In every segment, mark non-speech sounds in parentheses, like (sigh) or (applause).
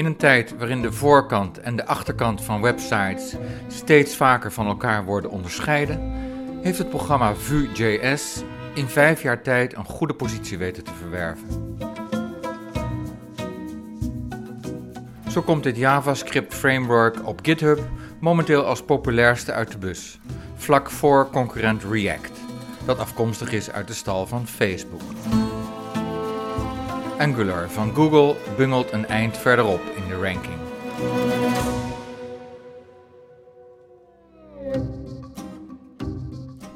In een tijd waarin de voorkant en de achterkant van websites steeds vaker van elkaar worden onderscheiden, heeft het programma Vue.js in vijf jaar tijd een goede positie weten te verwerven. Zo komt dit JavaScript framework op GitHub momenteel als populairste uit de bus, vlak voor concurrent React, dat afkomstig is uit de stal van Facebook. Angular van Google bungelt een eind verderop in de ranking.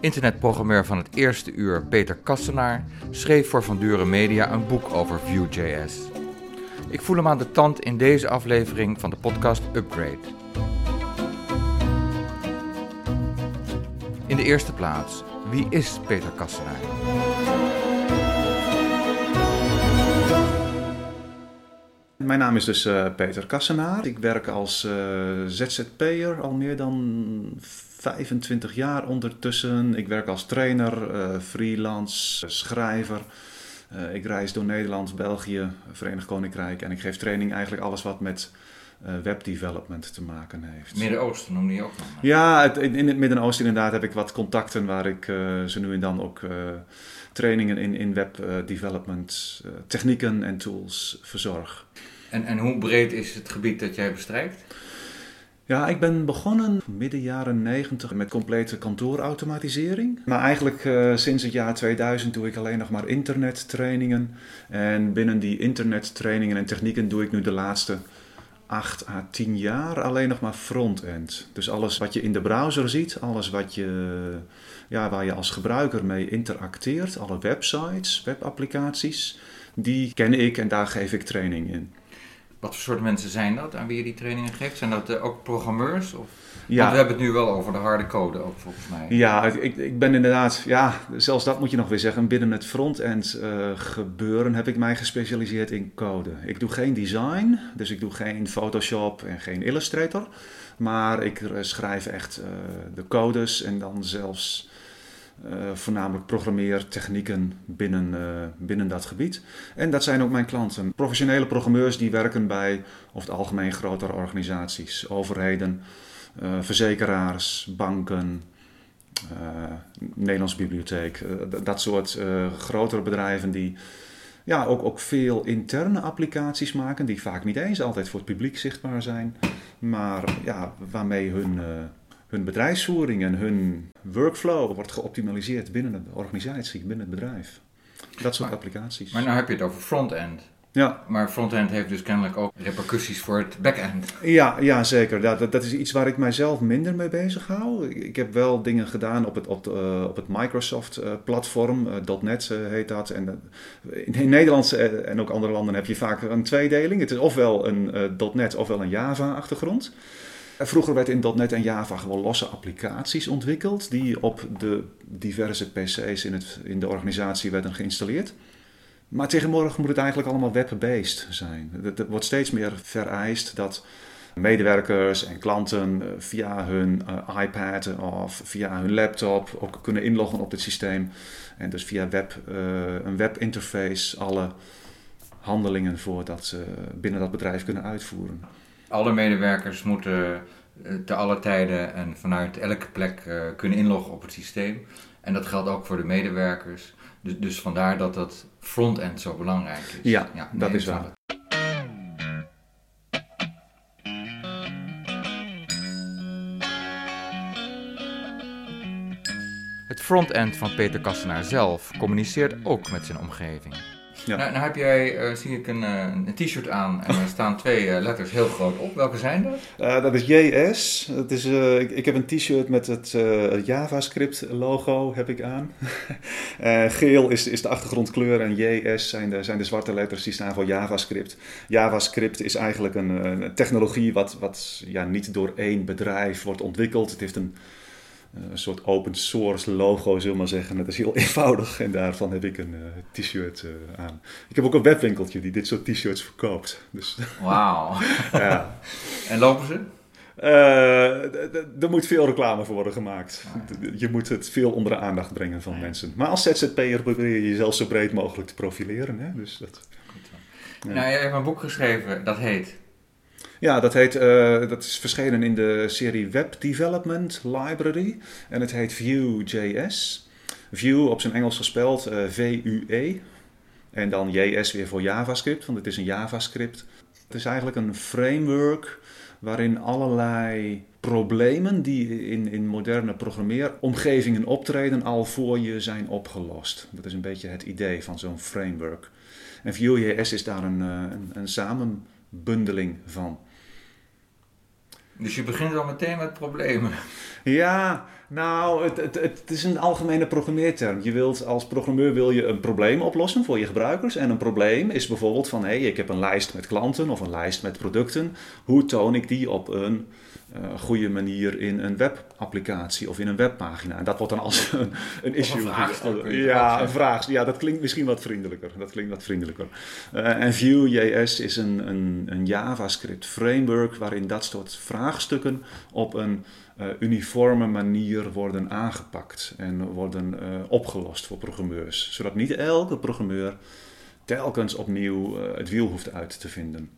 Internetprogrammeur van het eerste uur Peter Kassenaar schreef voor Van Duren Media een boek over Vue.js. Ik voel hem aan de tand in deze aflevering van de podcast Upgrade. In de eerste plaats, wie is Peter Kassenaar? Mijn naam is dus uh, Peter Kassenaar. Ik werk als uh, ZZP'er al meer dan 25 jaar ondertussen. Ik werk als trainer, uh, freelance, schrijver. ik reis door Nederland, België, Verenigd Koninkrijk en ik geef training eigenlijk alles wat met webdevelopment te maken heeft. Midden-Oosten noem je ook nog? Ja, het, in het Midden-Oosten inderdaad heb ik wat contacten waar ik zo nu en dan ook trainingen in, in webdevelopment, technieken en tools verzorg. En, hoe breed is het gebied dat jij bestrijkt? Ja, ik ben begonnen midden jaren 90 met complete kantoorautomatisering. Maar eigenlijk uh, sinds het jaar 2000 doe ik alleen nog maar internettrainingen. En binnen die internettrainingen en technieken doe ik nu de laatste 8 à 10 jaar alleen nog maar front-end. Dus alles wat je in de browser ziet, alles wat je, ja, waar je als gebruiker mee interacteert, alle websites, webapplicaties, die ken ik en daar geef ik training in. Wat voor soort mensen zijn dat aan wie je die trainingen geeft? Zijn dat uh, ook programmeurs? Of? Ja. Want we hebben het nu wel over de harde code ook volgens mij. Ja, ik, ik ben inderdaad, ja, zelfs dat moet je nog weer zeggen. Binnen het front-end uh, gebeuren heb ik mij gespecialiseerd in code. Ik doe geen design, dus ik doe geen Photoshop en geen Illustrator. Maar ik uh, schrijf echt de codes en dan zelfs voornamelijk programmeertechnieken binnen, uh, binnen dat gebied. En dat zijn ook mijn klanten. Professionele programmeurs die werken bij over het algemeen grotere organisaties, overheden, uh, verzekeraars, banken, Nederlands bibliotheek. dat soort grotere bedrijven die ja, ook, ook veel interne applicaties maken, die vaak niet eens altijd voor het publiek zichtbaar zijn, maar ja, waarmee hun hun bedrijfsvoering en hun workflow wordt geoptimaliseerd binnen de organisatie, binnen het bedrijf. Dat soort applicaties. Maar nu heb je het over front-end. Ja. Maar frontend heeft dus kennelijk ook repercussies voor het backend. Ja, ja zeker. Dat, dat is iets waar ik mijzelf minder mee bezig hou. Ik, heb wel dingen gedaan op het, op, uh, op het Microsoft-platform. Uh, uh, .NET heet dat. En, in, Nederland en ook andere landen heb je vaak een tweedeling. Het is ofwel een .NET ofwel een Java-achtergrond. Vroeger werd in .NET en Java gewoon losse applicaties ontwikkeld die op de diverse PC's in, het, in de organisatie werden geïnstalleerd. Maar tegenwoordig moet het eigenlijk allemaal web-based zijn. Het wordt steeds meer vereist dat medewerkers en klanten eh, via hun uh, iPad of via hun laptop ook kunnen inloggen op dit systeem. En dus via web, uh, een webinterface alle handelingen voor dat ze binnen dat bedrijf kunnen uitvoeren alle medewerkers moeten eh, te alle tijden en vanuit elke plek uh, kunnen inloggen op het systeem. En dat geldt ook voor de medewerkers. Dus, dus vandaar dat dat front-end zo belangrijk is. Ja, ja dat is waar. Het front-end van Peter Kassenaar zelf communiceert ook met zijn omgeving. Ja. Nou, nou, heb jij, uh, zie ik, een, uh, een t-shirt aan en er staan twee uh, letters heel groot op. Welke zijn dat? dat is JS. Dat is, ik, ik, heb een t-shirt met het JavaScript logo heb ik aan. (laughs) geel is, is de achtergrondkleur en JS zijn de, zijn de zwarte letters die staan voor JavaScript. JavaScript is eigenlijk een, een technologie wat, wat ja, niet door één bedrijf wordt ontwikkeld. Het heeft een eh, een soort open source logo, zullen we maar zeggen. Dat is heel (laughs) eenvoudig en daarvan heb ik een uh, t-shirt uh, aan. Ik heb ook een webwinkeltje die dit soort t-shirts verkoopt. Dus, Wauw. (laughs) ja. (laughs) En lopen ze? er moet veel reclame voor worden gemaakt. Ah, je moet het veel onder de aandacht brengen van mensen. Maar als ZZP'er probeer je jezelf zo breed mogelijk te profileren. Hè? Dus dat, ja. Nou, je hebt een boek geschreven dat heet Ja, dat, heet, dat is verschenen in de serie Web Development Library. En het heet Vue.js. Vue op zijn Engels gespeld, V-U-E. En dan JS weer voor JavaScript, want het is een JavaScript. Het is eigenlijk een framework waarin allerlei problemen die in, in moderne programmeeromgevingen optreden al voor je zijn opgelost. Dat is een beetje het idee van zo'n framework. En Vue.js is daar een, eh, een, een samenbundeling van. Dus je begint al meteen met problemen. Ja, nou, het, het, het is een algemene programmeerterm. Je wilt, als programmeur wil je een probleem oplossen voor je gebruikers. En een probleem is bijvoorbeeld van, hé, hey, ik heb een lijst met klanten of een lijst met producten. Hoe toon ik die op een uh, goede manier in een webapplicatie of in een webpagina. En dat wordt dan als (laughs) een, een issue. Een vraagstuk, ja, een vraag. Ja, dat klinkt misschien wat vriendelijker. Dat klinkt wat vriendelijker. Uh, en Vue.js is een, een, een JavaScript framework waarin dat soort vraagstukken op een uh, uniforme manier worden aangepakt en worden opgelost voor programmeurs. Zodat niet elke programmeur telkens opnieuw het wiel hoeft uit te vinden.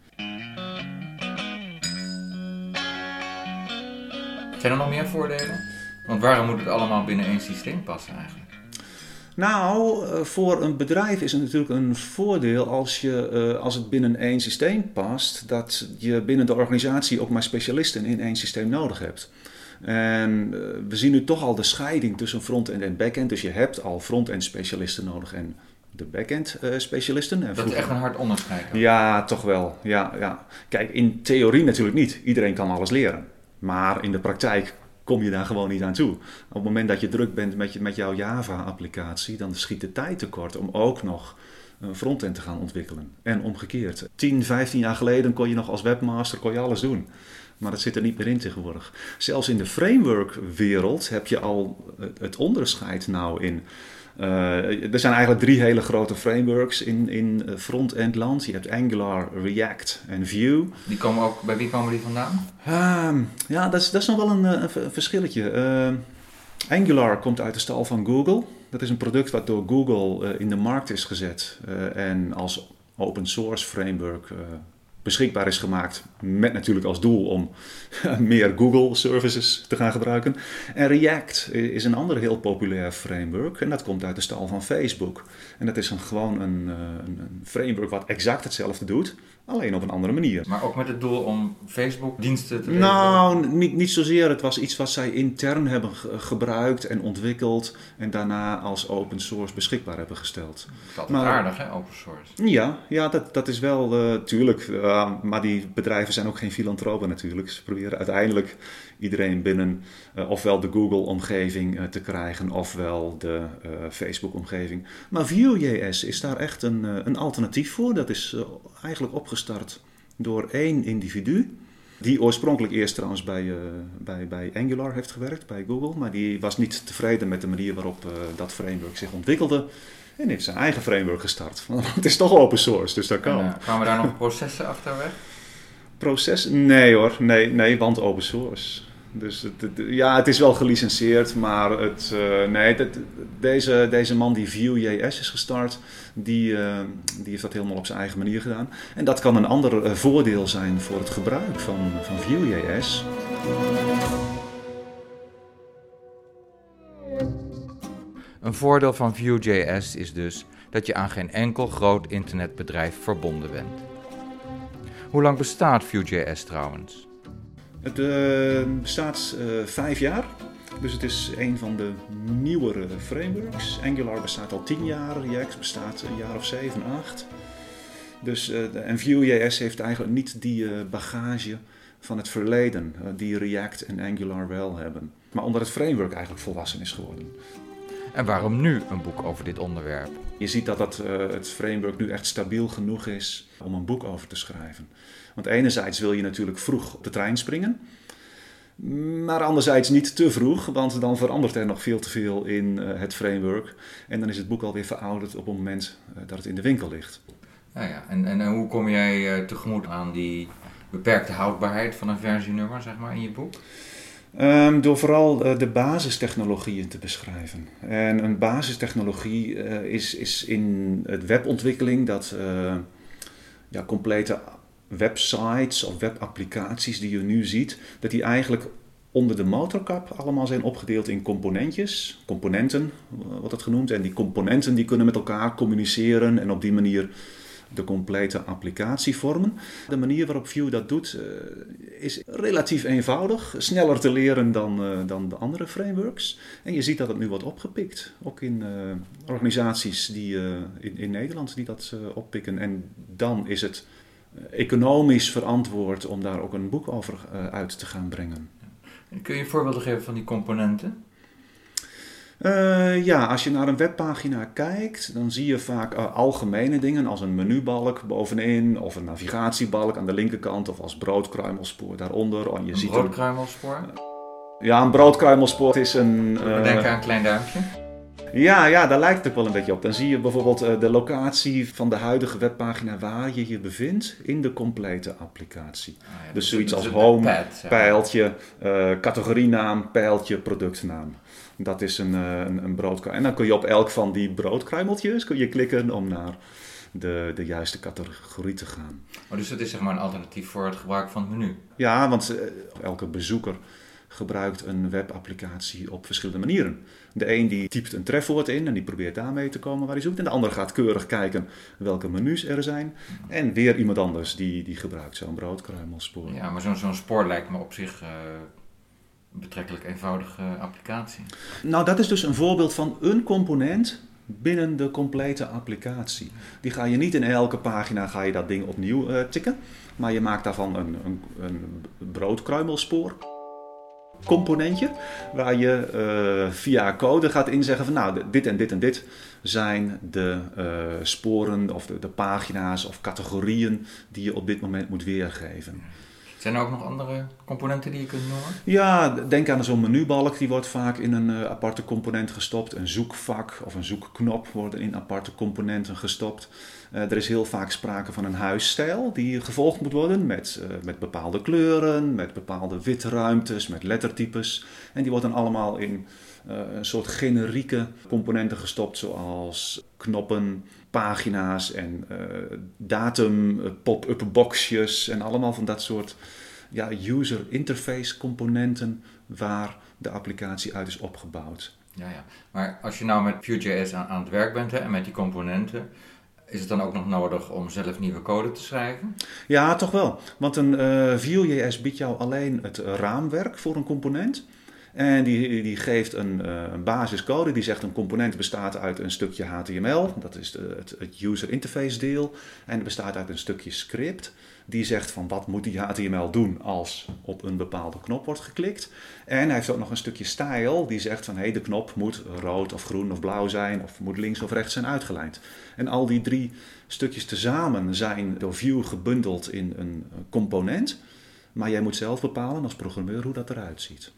Zijn er nog meer voordelen? Want waarom moet het allemaal binnen één systeem passen eigenlijk? Nou, eh, voor een bedrijf is het natuurlijk een voordeel als, je, eh, als het binnen één systeem past, dat je binnen de organisatie ook maar specialisten in één systeem nodig hebt. En eh, we zien nu toch al de scheiding tussen front-end en back-end. Dus je hebt al front-end specialisten nodig en de back-end specialisten. dat is echt een hard onderscheid. Ja, toch wel. Ja, ja. Kijk, in theorie natuurlijk niet. Iedereen kan alles leren. Maar in de praktijk kom je daar gewoon niet aan toe. Op het moment dat je druk bent met, je, met jouw Java-applicatie, dan schiet de tijd tekort om ook nog een frontend te gaan ontwikkelen. En omgekeerd. 10, 15 jaar geleden kon je nog als webmaster kon je alles doen. Maar dat zit er niet meer in tegenwoordig. Zelfs in de framework-wereld heb je al het onderscheid nou in uh, er zijn eigenlijk drie hele grote frameworks in, in eh, front-end land. Je hebt Angular, React en Vue. Die komen ook, bij wie komen die vandaan? Uh, ja, dat is, dat is nog wel een, eh, een verschilletje. Uh, Angular komt uit de stal van Google. Dat is een product wat door Google in de markt is gezet en als open source framework beschikbaar is gemaakt. Met natuurlijk als doel om (laughs) meer Google services te gaan gebruiken. En React is een ander heel populair framework. En dat komt uit de stal van Facebook. En dat is gewoon eh, een, een framework wat exact hetzelfde doet. Alleen op een andere manier. Maar ook met het doel om Facebook-diensten te leveren? Nou, niet, niet zozeer. Het was iets wat zij intern hebben gebruikt en ontwikkeld. En daarna als open source beschikbaar hebben gesteld. Dat is aardig, hè, open source? Ja, ja dat, dat is wel, uh, tuurlijk. Uh, maar die bedrijven zijn ook geen filantropen natuurlijk. Ze proberen uiteindelijk iedereen binnen uh, ofwel de Google-omgeving te krijgen, ofwel de Facebook-omgeving. Maar Vue.js is daar echt een, een alternatief voor. Dat is eigenlijk opgezet opgestart door één individu. Die oorspronkelijk eerst trouwens bij, uh, bij, bij Angular heeft gewerkt, bij Google. Maar die was niet tevreden met de manier waarop uh, dat framework zich ontwikkelde. En heeft zijn eigen framework gestart. (laughs) het is toch open source, dus dat kan. En, uh, kwamen daar nog processen achter weg? Processen? Nee hoor, nee, nee, want open source. Dus het, ja, het is wel gelicenseerd, maar het, uh, nee, deze, deze man die Vue.js is gestart, die, uh, die heeft dat helemaal op zijn eigen manier gedaan. En dat kan een ander uh, voordeel zijn voor het gebruik van, van Vue.js. Een voordeel van Vue.js is dus dat je aan geen enkel groot internetbedrijf verbonden bent. Hoe lang bestaat Vue.js trouwens? Het uh, bestaat uh, vijf jaar. Dus het is een van de nieuwere frameworks. Angular bestaat al tien jaar, React bestaat een jaar of zeven, acht. Dus, uh, en Vue.js heeft eigenlijk niet die bagage van het verleden die React en Angular wel hebben. Maar omdat het framework eigenlijk volwassen is geworden. En waarom nu een boek over dit onderwerp? Je ziet dat, dat het framework nu echt stabiel genoeg is om een boek over te schrijven. Want enerzijds wil je natuurlijk vroeg op de trein springen. Maar anderzijds niet te vroeg, want dan verandert er nog veel te veel in uh, het framework. En dan is het boek alweer verouderd op het moment uh, dat het in de winkel ligt. Ja, ja. En, en hoe kom jij tegemoet aan die beperkte houdbaarheid van een versienummer, zeg maar, in je boek? Um, door vooral de basistechnologieën te beschrijven. En een basistechnologie is, is in het webontwikkeling dat ja, complete websites of webapplicaties die je nu ziet, dat die eigenlijk onder de motorkap allemaal zijn opgedeeld in componentjes, componenten wordt het genoemd. En die componenten die kunnen met elkaar communiceren en op die manier de complete applicatie vormen. De manier waarop Vue dat doet uh, is relatief eenvoudig, sneller te leren dan, uh, dan de andere frameworks. En je ziet dat het nu wordt opgepikt, ook in uh, organisaties die, in, in Nederland die dat oppikken. En dan is het economisch verantwoord om daar ook een boek over uit te gaan brengen. Kun je voorbeelden geven van die componenten? Uh, ja, als je naar een webpagina kijkt, dan zie je vaak uh, algemene dingen als een menubalk bovenin of een navigatiebalk aan de linkerkant of als broodkruimelspoor daaronder. En je een ziet broodkruimelspoor? ja, een broodkruimelspoor is een... Uh, Denk aan een klein duimpje. Ja, ja, daar lijkt het ook wel een beetje op. Dan zie je bijvoorbeeld de locatie van de huidige webpagina waar je je bevindt in de complete applicatie. Ah, ja, dus, dus zoiets als home, pijltje, categorienaam, pijltje, productnaam. Dat is een, eh, een, een broodkruimel. En dan kun je op elk van die broodkruimeltjes kun je klikken om naar de, de juiste categorie te gaan. Dus het is zeg maar een alternatief voor het gebruik van het menu? Ja, want eh, elke bezoeker gebruikt een webapplicatie op verschillende manieren. De een die typt een trefwoord in en die probeert daarmee te komen waar hij zoekt. En de ander gaat keurig kijken welke menus er zijn. En weer iemand anders die, die gebruikt zo'n broodkruimelspoor. Ja, maar zo'n zo'n spoor lijkt me op zich... Uh betrekkelijk eenvoudige applicatie. Nou, dat is dus een voorbeeld van een component binnen de complete applicatie. Die ga je niet in elke pagina ga je dat ding opnieuw uh, tikken, maar je maakt daarvan een, een, een broodkruimelspoor componentje waar je uh, via code gaat inzeggen van nou dit en dit en dit zijn de uh, sporen of de, de, pagina's of categorieën die je op dit moment moet weergeven. Zijn er ook nog andere componenten die je kunt noemen? Ja, denk aan zo'n menubalk. Die wordt vaak in een uh, aparte component gestopt. Een zoekvak of een zoekknop worden in aparte componenten gestopt. Uh, er is heel vaak sprake van een huisstijl die gevolgd moet worden met, uh, met bepaalde kleuren, met bepaalde witruimtes, met lettertypes. En die worden allemaal in een soort generieke componenten gestopt, zoals knoppen, pagina's en uh, datum, pop-up boxjes en allemaal van dat soort ja, user interface componenten waar de applicatie uit is opgebouwd. Ja, ja. Maar als je nou met Vue.js aan, aan het werk bent hè, en met die componenten, is het dan ook nog nodig om zelf nieuwe code te schrijven? Ja, toch wel. Want een uh, Vue.js biedt jou alleen het raamwerk voor een component. En die, die geeft een, uh, een, basiscode die zegt een component bestaat uit een stukje HTML, dat is de, het, user interface deel, en het bestaat uit een stukje script. Die zegt van wat moet die HTML doen als op een bepaalde knop wordt geklikt. En hij heeft ook nog een stukje style die zegt van hé hey, de knop moet rood of groen of blauw zijn of moet links of rechts zijn uitgelijnd. En al die drie stukjes tezamen zijn door Vue gebundeld in een component. Maar jij moet zelf bepalen als programmeur hoe dat eruit ziet.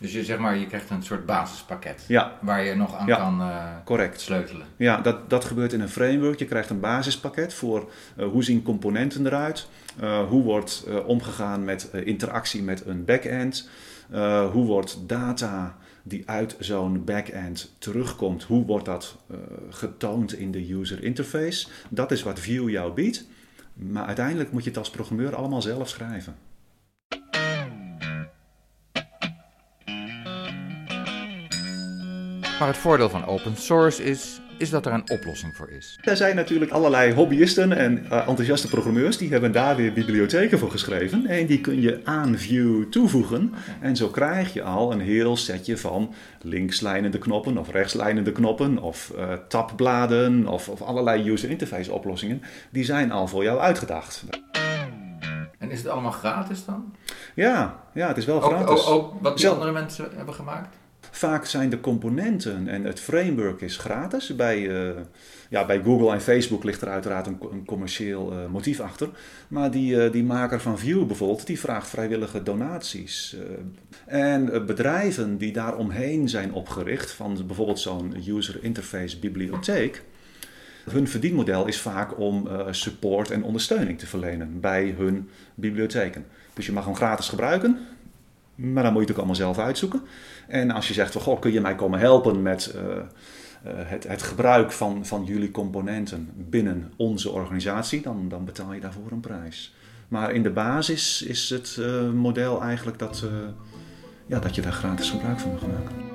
Dus je, zeg maar, je krijgt een soort basispakket ja. waar je nog aan kan uh, correct. sleutelen. Ja, dat, dat gebeurt in een framework. Je krijgt een basispakket voor uh, hoe zien componenten eruit, uh, hoe wordt omgegaan met interactie met een backend, hoe wordt data die uit zo'n backend terugkomt, hoe wordt dat getoond in de user interface. Dat is wat Vue jou biedt. Maar uiteindelijk moet je het als programmeur allemaal zelf schrijven. Maar het voordeel van open source is, is dat er een oplossing voor is. Er zijn natuurlijk allerlei hobbyisten en uh, enthousiaste programmeurs die hebben daar weer bibliotheken voor geschreven. En die kun je aan Vue toevoegen. En zo krijg je al een heel setje van linkslijnende knoppen of rechtslijnende knoppen of uh, tabbladen of, of allerlei user interface oplossingen. Die zijn al voor jou uitgedacht. En is het allemaal gratis dan? Ja, ja het is wel gratis. Ook, ook, wat die andere mensen hebben gemaakt? Vaak zijn de componenten en het framework is gratis. Bij, uh, ja, bij Google en Facebook ligt er uiteraard een, commercieel uh, motief achter. Maar die, uh, die maker van Vue bijvoorbeeld, die vraagt vrijwillige donaties. en bedrijven die daaromheen zijn opgericht, van bijvoorbeeld zo'n user interface bibliotheek. Hun verdienmodel is vaak om support en ondersteuning te verlenen bij hun bibliotheken. Dus je mag hem gratis gebruiken, maar dan moet je het ook allemaal zelf uitzoeken. En als je zegt, van, goh, kun je mij komen helpen met uh, het, het, gebruik van, van jullie componenten binnen onze organisatie, dan, dan betaal je daarvoor een prijs. Maar in de basis is het model eigenlijk dat, ja, dat je daar gratis gebruik van mag maken.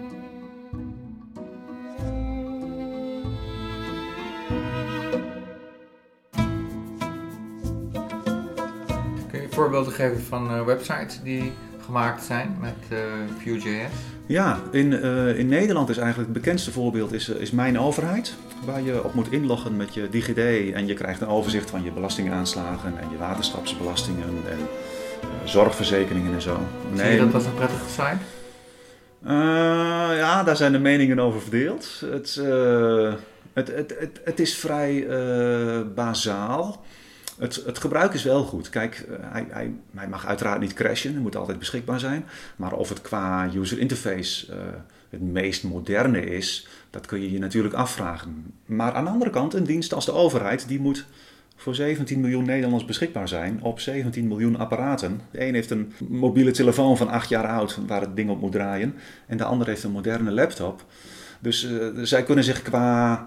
Kun je voorbeelden geven van websites die gemaakt zijn met uh, Vue.js? Ja, in, uh, in Nederland is eigenlijk het bekendste voorbeeld is, is Mijn Overheid. Waar je op moet inloggen met je DigiD en je krijgt een overzicht van je belastingaanslagen en je waterschapsbelastingen en uh, zorgverzekeringen en zo. Nee, je dat als een prettige site? ja, daar zijn de meningen over verdeeld. Het, het, het, het, het, is vrij bazaal. Het, het gebruik is wel goed. Kijk, eh, hij, hij, mag uiteraard niet crashen, hij moet altijd beschikbaar zijn. Maar of het qua user interface uh, het meest moderne is, dat kun je je natuurlijk afvragen. Maar aan de andere kant, een dienst als de overheid, die moet voor 17 miljoen Nederlanders beschikbaar zijn op 17 miljoen apparaten. De een heeft een mobiele telefoon van 8 jaar oud waar het ding op moet draaien. En de ander heeft een moderne laptop. Dus uh, zij kunnen zich qua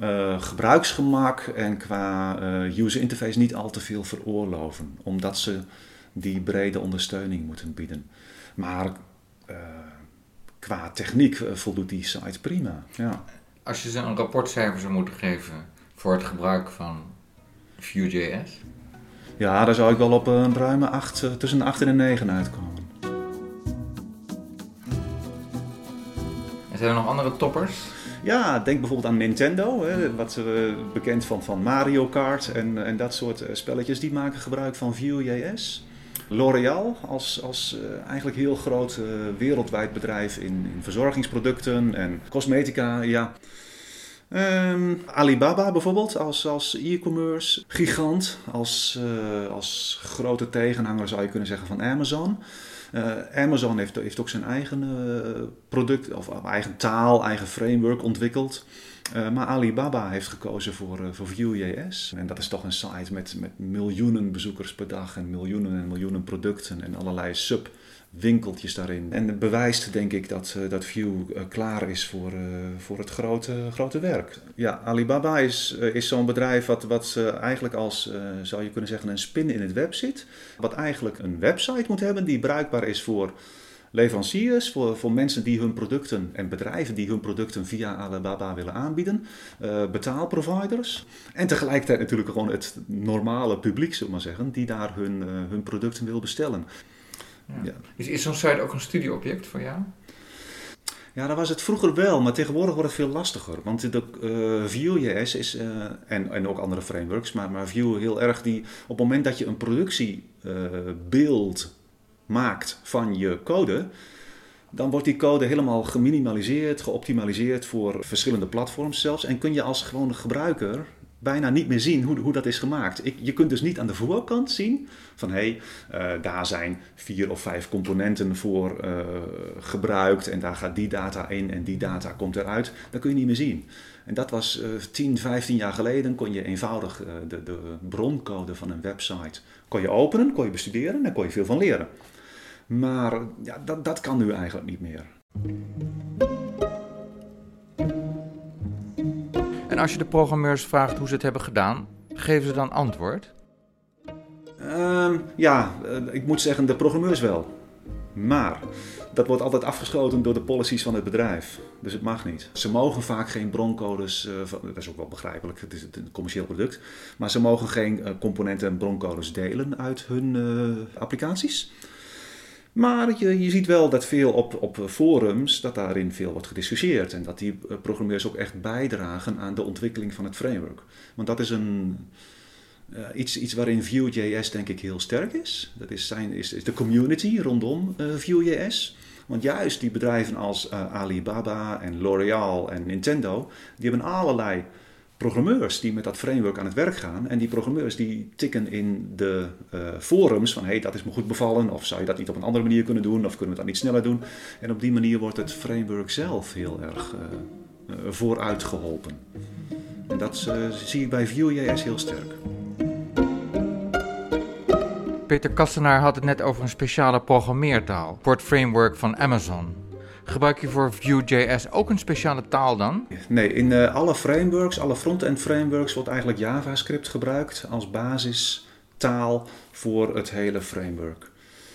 uh, gebruiksgemak en qua uh, user interface niet al te veel veroorloven, omdat ze die brede ondersteuning moeten bieden. Maar uh, qua techniek voldoet die site prima. Ja. Als je ze een rapportcijfer zou moeten geven voor het gebruik van Vue.js? Ja, daar zou ik wel op een ruime 8, tussen de 8 en de 9 uitkomen. En zijn er nog andere toppers? Ja, denk bijvoorbeeld aan Nintendo, hè, wat uh, bekend van, van Mario Kart en, en dat soort eh, spelletjes. Die maken gebruik van Vue.js. L'Oreal als, als eigenlijk heel groot wereldwijd bedrijf in, in, verzorgingsproducten en cosmetica. Ja. Um, Alibaba bijvoorbeeld als, als e-commerce gigant, als, als grote tegenhanger zou je kunnen zeggen van Amazon. Uh, Amazon heeft, heeft ook zijn eigen uh, product, of eigen taal, eigen framework ontwikkeld. Uh, maar Alibaba heeft gekozen voor, voor Vue.js. En dat is toch een site met, met miljoenen bezoekers per dag en miljoenen en miljoenen producten en allerlei sub winkeltjes daarin. En bewijst denk ik dat, uh, dat Vue klaar is voor, voor het grote, grote werk. Ja, Alibaba is, is zo'n bedrijf wat, wat eigenlijk als, zou je kunnen zeggen, een spin in het web zit. Wat eigenlijk een website moet hebben die bruikbaar is voor leveranciers, voor, voor mensen die hun producten en bedrijven die hun producten via Alibaba willen aanbieden, betaalproviders en tegelijkertijd natuurlijk gewoon het normale publiek, zullen we maar zeggen, die daar hun, hun producten wil bestellen. Ja. Is, is zo'n site ook een studieobject voor jou? Ja, dat was het vroeger wel, maar tegenwoordig wordt het veel lastiger. Want de uh, Vue.js is, uh, en, en ook andere frameworks, maar, maar Vue heel erg die... Op het moment dat je een productiebeeld maakt van je code... dan wordt die code helemaal geminimaliseerd, geoptimaliseerd voor verschillende platforms zelfs. En kun je als gewone gebruiker bijna niet meer zien hoe, hoe dat is gemaakt. Ik, je kunt dus niet aan de voorkant zien van hé, hey, uh, daar zijn vier of vijf componenten voor uh, gebruikt en daar gaat die data in en die data komt eruit. Dat kun je niet meer zien. En dat was uh, 10, 15 jaar geleden kon je eenvoudig uh, de, de broncode van een website kon je openen, kon je bestuderen en daar kon je veel van leren. Maar ja, dat, dat kan nu eigenlijk niet meer. En als je de programmeurs vraagt hoe ze het hebben gedaan, geven ze dan antwoord? Uh, ja, uh, ik moet zeggen de programmeurs wel. Maar dat wordt altijd afgeschoten door de policies van het bedrijf. Dus het mag niet. Ze mogen vaak geen broncodes, uh, van, dat is ook wel begrijpelijk, het is een commercieel product. Maar ze mogen geen uh, componenten en broncodes delen uit hun applicaties. Maar je, je ziet wel dat veel op, op forums, dat daarin veel wordt gediscussieerd. En dat die eh, programmeurs ook echt bijdragen aan de ontwikkeling van het framework. Want dat is een, uh, iets, iets waarin Vue.js denk ik heel sterk is. Dat is, zijn, is, de community rondom uh, Vue.js. Want juist die bedrijven als Alibaba en L'Oreal en Nintendo, die hebben allerlei programmeurs die met dat framework aan het werk gaan. En die programmeurs die tikken in de uh, forums van hey, dat is me goed bevallen. Of zou je dat niet op een andere manier kunnen doen? Of kunnen we dat niet sneller doen? En op die manier wordt het framework zelf heel erg uh, vooruit geholpen. En dat zie ik bij Vue.js heel sterk. Peter Kastenaar had het net over een speciale programmeertaal het framework van Amazon. Gebruik je voor Vue.js ook een speciale taal dan? Nee, in uh, alle frameworks, alle front-end frameworks wordt eigenlijk JavaScript gebruikt als basistaal taal voor het hele framework.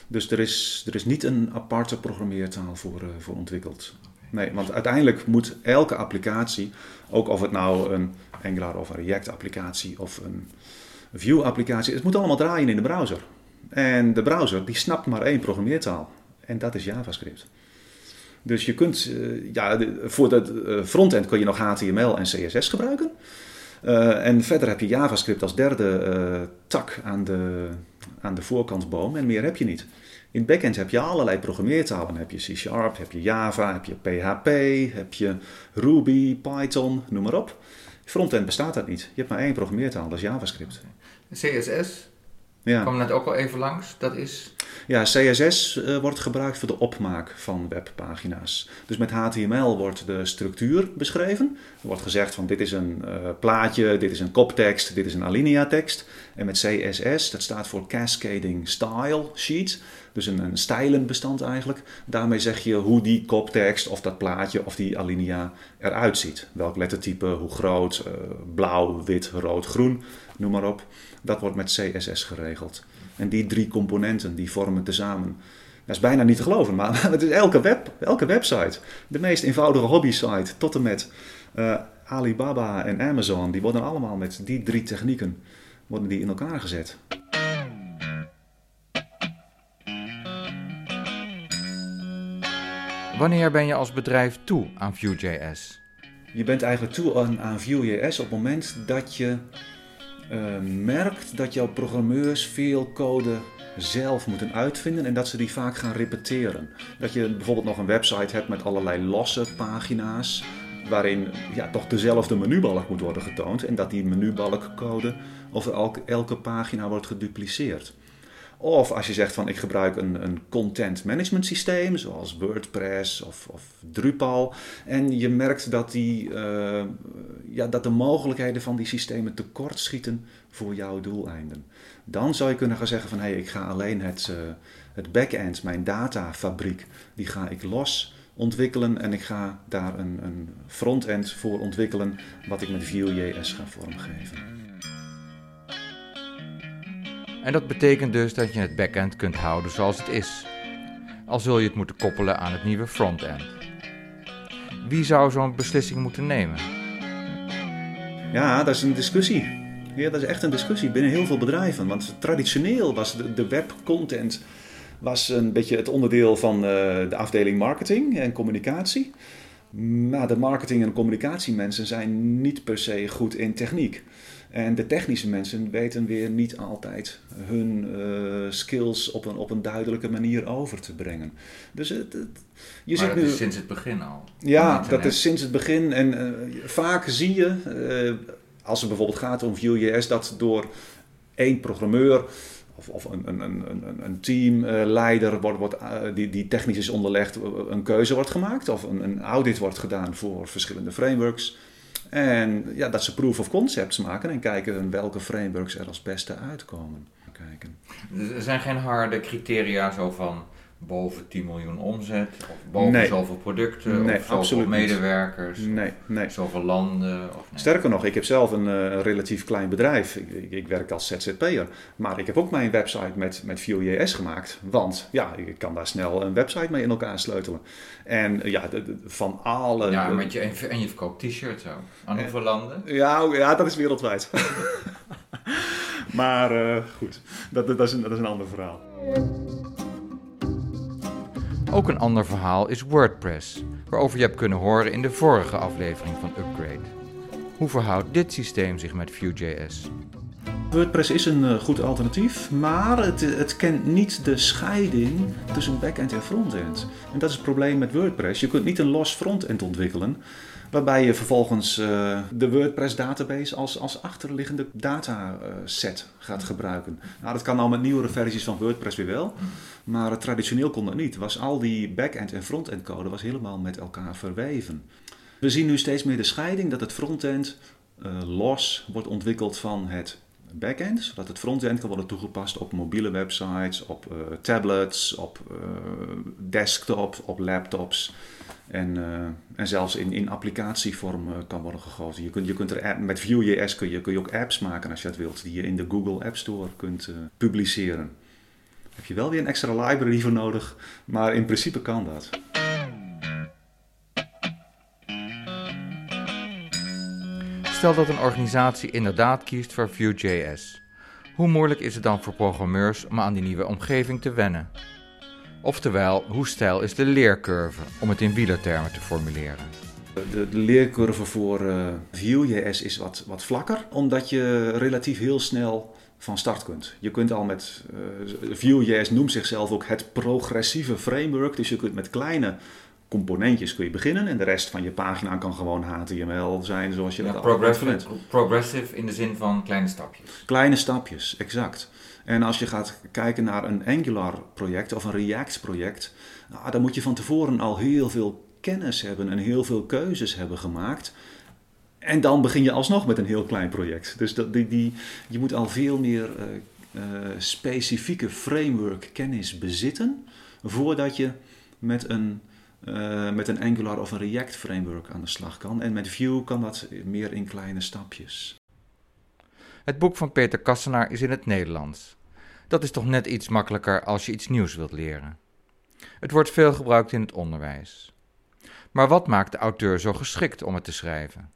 Dus er is, er is niet een aparte programmeertaal voor, uh, voor ontwikkeld. Nee, want uiteindelijk moet elke applicatie, ook of het nou een Angular of een React applicatie of een Vue applicatie, het moet allemaal draaien in de browser. En de browser die snapt maar één programmeertaal. En dat is JavaScript. Dus je kunt, uh, ja, voor het uh, frontend kun je nog HTML en CSS gebruiken. Uh, en verder heb je JavaScript als derde tak aan de, aan de voorkantsboom en meer heb je niet. In het backend heb je allerlei programmeertalen. Heb je C Sharp, heb je Java, heb je PHP, heb je Ruby, Python, noem maar op. Frontend bestaat dat niet. Je hebt maar één programmeertaal, dat is JavaScript. CSS, ja. kwam net ook al even langs. Dat is... Ja, CSS uh, wordt gebruikt voor de opmaak van webpagina's. Dus met HTML wordt de structuur beschreven. Er wordt gezegd van dit is een uh, plaatje, dit is een koptekst, dit is een alinea tekst. En met CSS, dat staat voor Cascading Style Sheet. Dus een, een stijlenbestand eigenlijk. Daarmee zeg je hoe die koptekst of dat plaatje of die alinea eruit ziet. Welk lettertype, hoe groot, uh, blauw, wit, rood, groen, noem maar op. Dat wordt met CSS geregeld. En die drie componenten die vormen tezamen. Dat is bijna niet te geloven, maar (laughs) het is elke, web, elke website. De meest eenvoudige hobby-site tot en met uh, Alibaba en Amazon, die worden allemaal met die drie technieken worden die in elkaar gezet. Wanneer ben je als bedrijf toe aan Vue.js? Je bent eigenlijk toe aan, aan Vue.js op het moment dat je uh, merkt dat jouw programmeurs veel code zelf moeten uitvinden en dat ze die vaak gaan repeteren. Dat je bijvoorbeeld nog een website hebt met allerlei losse pagina's waarin ja, toch dezelfde menubalk moet worden getoond en dat die menubalkcode over elke, elke pagina wordt gedupliceerd. Of als je zegt van ik gebruik een, een content management systeem, zoals WordPress of, of Drupal. En je merkt dat, die, uh, ja, dat de mogelijkheden van die systemen tekortschieten voor jouw doeleinden. Dan zou je kunnen gaan zeggen van hé, hey, ik ga alleen het, uh, het backend, mijn datafabriek, die ga ik los ontwikkelen. En ik ga daar een, een frontend voor ontwikkelen wat ik met Vue.js ga vormgeven. En dat betekent dus dat je het backend kunt houden zoals het is. Al zul je het moeten koppelen aan het nieuwe frontend. Wie zou zo'n beslissing moeten nemen? Ja, dat is een discussie. Ja, dat is echt een discussie binnen heel veel bedrijven. Want traditioneel was de, webcontent was een beetje het onderdeel van uh, de afdeling marketing en communicatie. Maar de marketing- en communicatiemensen zijn niet per se goed in techniek. En de technische mensen weten weer niet altijd hun uh, skills op een, op een duidelijke manier over te brengen. Dus het, het je maar ziet dat nu, is sinds het begin al. Ja, dat is sinds het begin. En uh, vaak zie je, uh, als het bijvoorbeeld gaat om Vue.js, dat door één programmeur of, of een, een, een, een teamleider wordt, wordt, die, die technisch is onderlegd, een keuze wordt gemaakt. Of een, een audit wordt gedaan voor verschillende frameworks. En ja, dat ze proof of concepts maken en kijken welke frameworks er als beste uitkomen. Kijken. Er zijn geen harde criteria zo van boven 10 miljoen omzet, of boven nee. zoveel producten, nee, of zoveel medewerkers, nee, nee. zoveel landen. Of nee. Sterker nog, ik heb zelf een, uh, relatief klein bedrijf. Ik, ik, ik, werk als ZZP'er. Maar ik heb ook mijn website met, met Vue.js gemaakt. Want ja, ik kan daar snel een website mee in elkaar sleutelen. En ja, de, de, van alle... Ja, met je, en je verkoopt t-shirts ook. Aan hoeveel landen? Ja, ja, dat is wereldwijd. (laughs) maar uh, goed, dat, dat, is een, dat is een ander verhaal. Ook een ander verhaal is WordPress, waarover je hebt kunnen horen in de vorige aflevering van Upgrade. Hoe verhoudt dit systeem zich met Vue.js? WordPress is een uh, goed alternatief, maar het, het, kent niet de scheiding tussen backend en frontend. En dat is het probleem met WordPress. Je kunt niet een los frontend ontwikkelen, waarbij je vervolgens uh, de WordPress database als, als achterliggende dataset gaat gebruiken. Nou, dat kan al met nieuwere versies van WordPress weer wel, maar traditioneel kon dat niet. Was al die backend en frontend code was helemaal met elkaar verweven. We zien nu steeds meer de scheiding dat het frontend uh, los wordt ontwikkeld van het backend, zodat het frontend kan worden toegepast op mobiele websites, op uh, tablets, op uh, desktop, op laptops. En, uh, en zelfs in, in applicatievorm kan worden gegoten. Je kunt, je kunt er app, met Vue.js kun je, kun je ook apps maken als je dat wilt, die je in de Google App Store kunt publiceren. Heb je wel weer een extra library voor nodig, maar in principe kan dat. Stel dat een organisatie inderdaad kiest voor Vue.js. Hoe moeilijk is het dan voor programmeurs om aan die nieuwe omgeving te wennen? Oftewel, hoe steil is de leercurve, om het in wielertermen te formuleren? De, de leercurve voor uh, Vue.js is wat, wat vlakker, omdat je relatief heel snel van start kunt. Je kunt al met uh, Vue.js noemt zichzelf ook het progressieve framework, dus je kunt met kleine componentjes kun je beginnen en de rest van je pagina kan gewoon HTML zijn zoals je ja, dat progressive, progressive in de zin van kleine stapjes. Kleine stapjes, exact. En als je gaat kijken naar een Angular project of een React project, nou, dan moet je van tevoren al heel veel kennis hebben en heel veel keuzes hebben gemaakt. En dan begin je alsnog met een heel klein project. Dus dat, die, die, je moet al veel meer uh, uh, specifieke framework kennis bezitten voordat je met een uh, met een Angular of een React framework aan de slag kan. En met Vue kan dat meer in kleine stapjes. Het boek van Peter Kassenaar is in het Nederlands. Dat is toch net iets makkelijker als je iets nieuws wilt leren. Het wordt veel gebruikt in het onderwijs. Maar wat maakt de auteur zo geschikt om het te schrijven?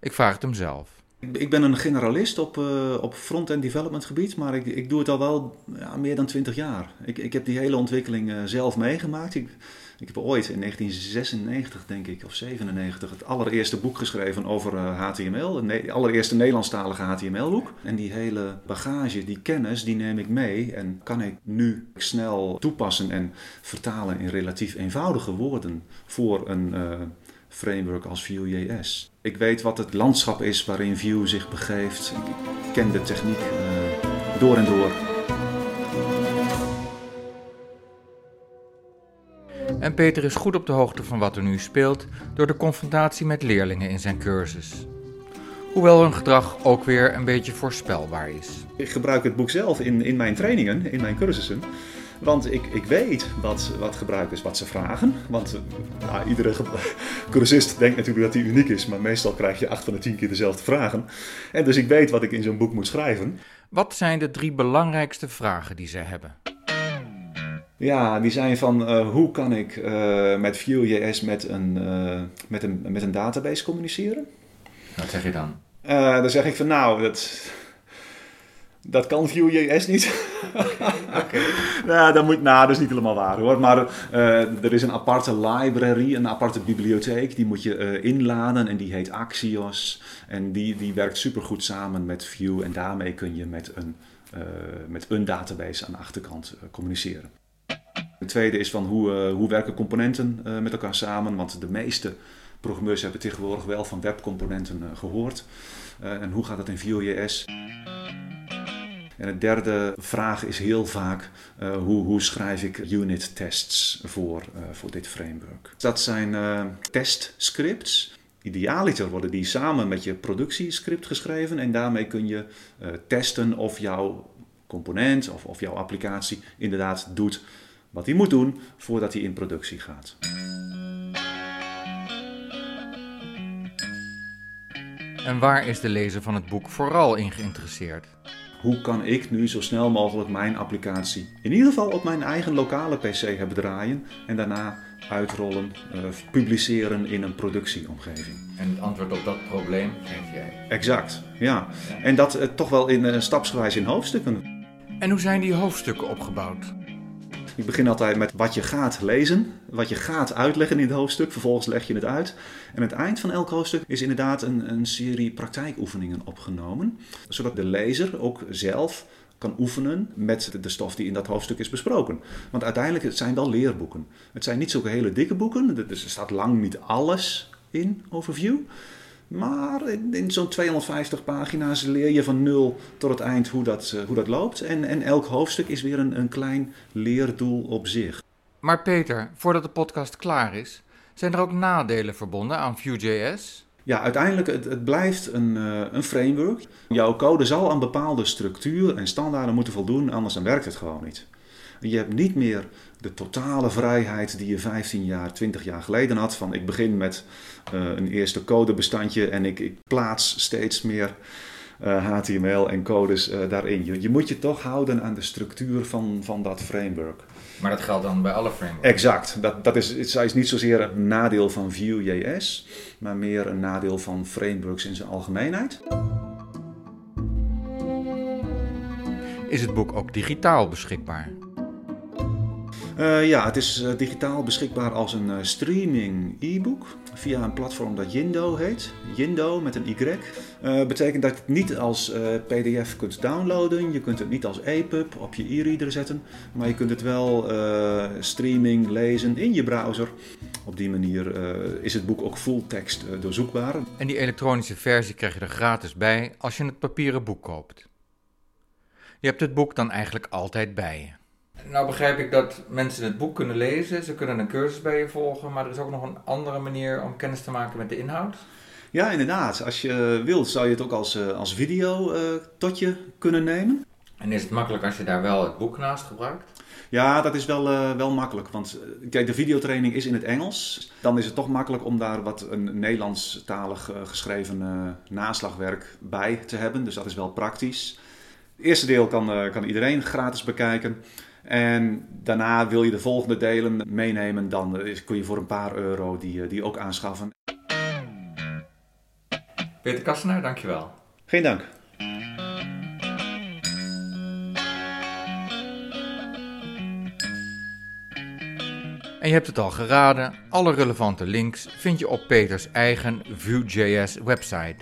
Ik vraag het hem zelf. Ik ben een generalist op, uh, op front-end development gebied, maar ik, ik doe het al wel ja, meer dan 20 jaar. Ik, ik heb die hele ontwikkeling uh, zelf meegemaakt. Ik, ik heb ooit in 1996, denk ik, of 97, het allereerste boek geschreven over HTML. Het allereerste Nederlandstalige HTML-boek. En die hele bagage, die kennis, die neem ik mee en kan ik nu snel toepassen en vertalen in relatief eenvoudige woorden voor een framework als Vue.js. Ik weet wat het landschap is waarin Vue zich begeeft. Ik ken de techniek uh, door en door. En Peter is goed op de hoogte van wat er nu speelt door de confrontatie met leerlingen in zijn cursus. Hoewel hun gedrag ook weer een beetje voorspelbaar is. Ik gebruik het boek zelf in, in mijn trainingen, in mijn cursussen. Want ik, ik weet wat, wat gebruikers wat ze vragen. Want nou, iedere (laughs) cursist denkt natuurlijk dat hij uniek is, maar meestal krijg je acht van de tien keer dezelfde vragen. En dus ik weet wat ik in zo'n boek moet schrijven. Wat zijn de drie belangrijkste vragen die zij hebben? Ja, die zijn van uh, hoe kan ik uh, met Vue.js met, een, uh, met, een, met een database communiceren? Wat zeg je dan? dan zeg ik van nou, dat, dat kan Vue.js niet. (laughs) Oké. nou, dat, moet, nou, dat is niet helemaal waar hoor. Maar er is een aparte library, een aparte bibliotheek. Die moet je inladen en die heet Axios. En die, die werkt supergoed samen met Vue. En daarmee kun je met een, met een database aan de achterkant communiceren. Het tweede is van hoe, hoe werken componenten met elkaar samen. Want de meeste programmeurs hebben tegenwoordig wel van webcomponenten gehoord. en hoe gaat dat in Vue.js? En de derde vraag is heel vaak: hoe, hoe, schrijf ik unit tests voor, voor dit framework? Dat zijn uh, testscripts. Idealiter worden die samen met je productiescript geschreven en daarmee kun je testen of jouw component of, of jouw applicatie inderdaad doet wat hij moet doen voordat hij in productie gaat. En waar is de lezer van het boek vooral in geïnteresseerd? hoe kan ik nu zo snel mogelijk mijn applicatie in ieder geval op mijn eigen lokale PC hebben draaien en daarna uitrollen, uh, publiceren in een productieomgeving. En het antwoord op dat probleem geef jij? Exact, ja. ja. En dat uh, toch wel in uh, stapsgewijs in hoofdstukken. En hoe zijn die hoofdstukken opgebouwd? Ik begin altijd met wat je gaat lezen, wat je gaat uitleggen in het hoofdstuk. Vervolgens leg je het uit. En het eind van elk hoofdstuk is inderdaad een, een serie praktijkoefeningen opgenomen. Zodat de lezer ook zelf kan oefenen met de stof die in dat hoofdstuk is besproken. Want uiteindelijk het zijn wel leerboeken. Het zijn niet zulke hele dikke boeken, dus er staat lang niet alles in overview. Maar in, in zo'n 250 pagina's leer je van nul tot het eind hoe dat, uh, hoe dat loopt. En, en elk hoofdstuk is weer een, een klein leerdoel op zich. Maar Peter, voordat de podcast klaar is, zijn er ook nadelen verbonden aan Vue.js? Ja, uiteindelijk, het, het blijft een, uh, een framework. Jouw code zal aan bepaalde structuur en standaarden moeten voldoen, anders dan werkt het gewoon niet. Je hebt niet meer de totale vrijheid die je 15 jaar, 20 jaar geleden had. Van ik begin met uh, een eerste codebestandje en ik, ik plaats steeds meer HTML en codes daarin. Je, je moet je toch houden aan de structuur van, van dat framework. Maar dat geldt dan bij alle frameworks? Exact. Dat, dat is, het is niet zozeer een nadeel van Vue.js, maar meer een nadeel van frameworks in zijn algemeenheid. Is het boek ook digitaal beschikbaar? Uh, ja, het is uh, digitaal beschikbaar als een uh, streaming e-book via een platform dat Yindo heet. Yindo met een Y. betekent dat je het niet als PDF kunt downloaden. Je kunt het niet als EPUB op je e-reader zetten. Maar je kunt het wel streaming lezen in je browser. Op die manier is het boek ook full tekst doorzoekbaar. En die elektronische versie krijg je er gratis bij als je het papieren boek koopt. Je hebt het boek dan eigenlijk altijd bij je. Nou begrijp ik dat mensen het boek kunnen lezen, ze kunnen een cursus bij je volgen, maar er is ook nog een andere manier om kennis te maken met de inhoud. Ja, inderdaad. Als je wilt, zou je het ook als, eh, als video uh, tot je kunnen nemen. En is het makkelijk als je daar wel het boek naast gebruikt? Ja, dat is wel, uh, wel makkelijk. Want kijk, de videotraining is in het Engels. Dan is het toch makkelijk om daar wat een Nederlandstalig geschreven naslagwerk bij te hebben. Dus dat is wel praktisch. Het eerste deel kan, kan iedereen gratis bekijken. En daarna wil je de volgende delen meenemen, dan kun je voor een paar euro die, eh, die ook aanschaffen. Peter Kassenaar, dankjewel. Geen dank. En je hebt het al geraden, alle relevante links vind je op Peters eigen Vue.js website,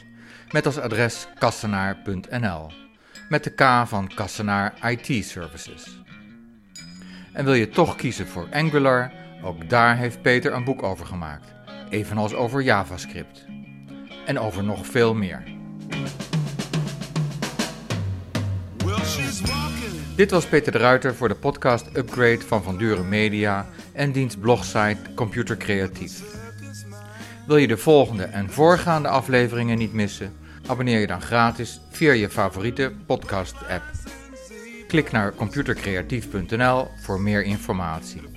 met als adres kassenaar.nl, met de K van Kassenaar IT Services. En wil je toch kiezen voor Angular? Ook daar heeft Peter een boek over gemaakt, evenals over JavaScript. En over nog veel meer. Dit was Peter de Ruiter voor de podcast Upgrade van Van Duren Media en dienst blogsite Computer Creatief. Wil je de volgende en voorgaande afleveringen niet missen? Abonneer je dan gratis via je favoriete podcast-app. Klik naar computercreatief.nl voor meer informatie.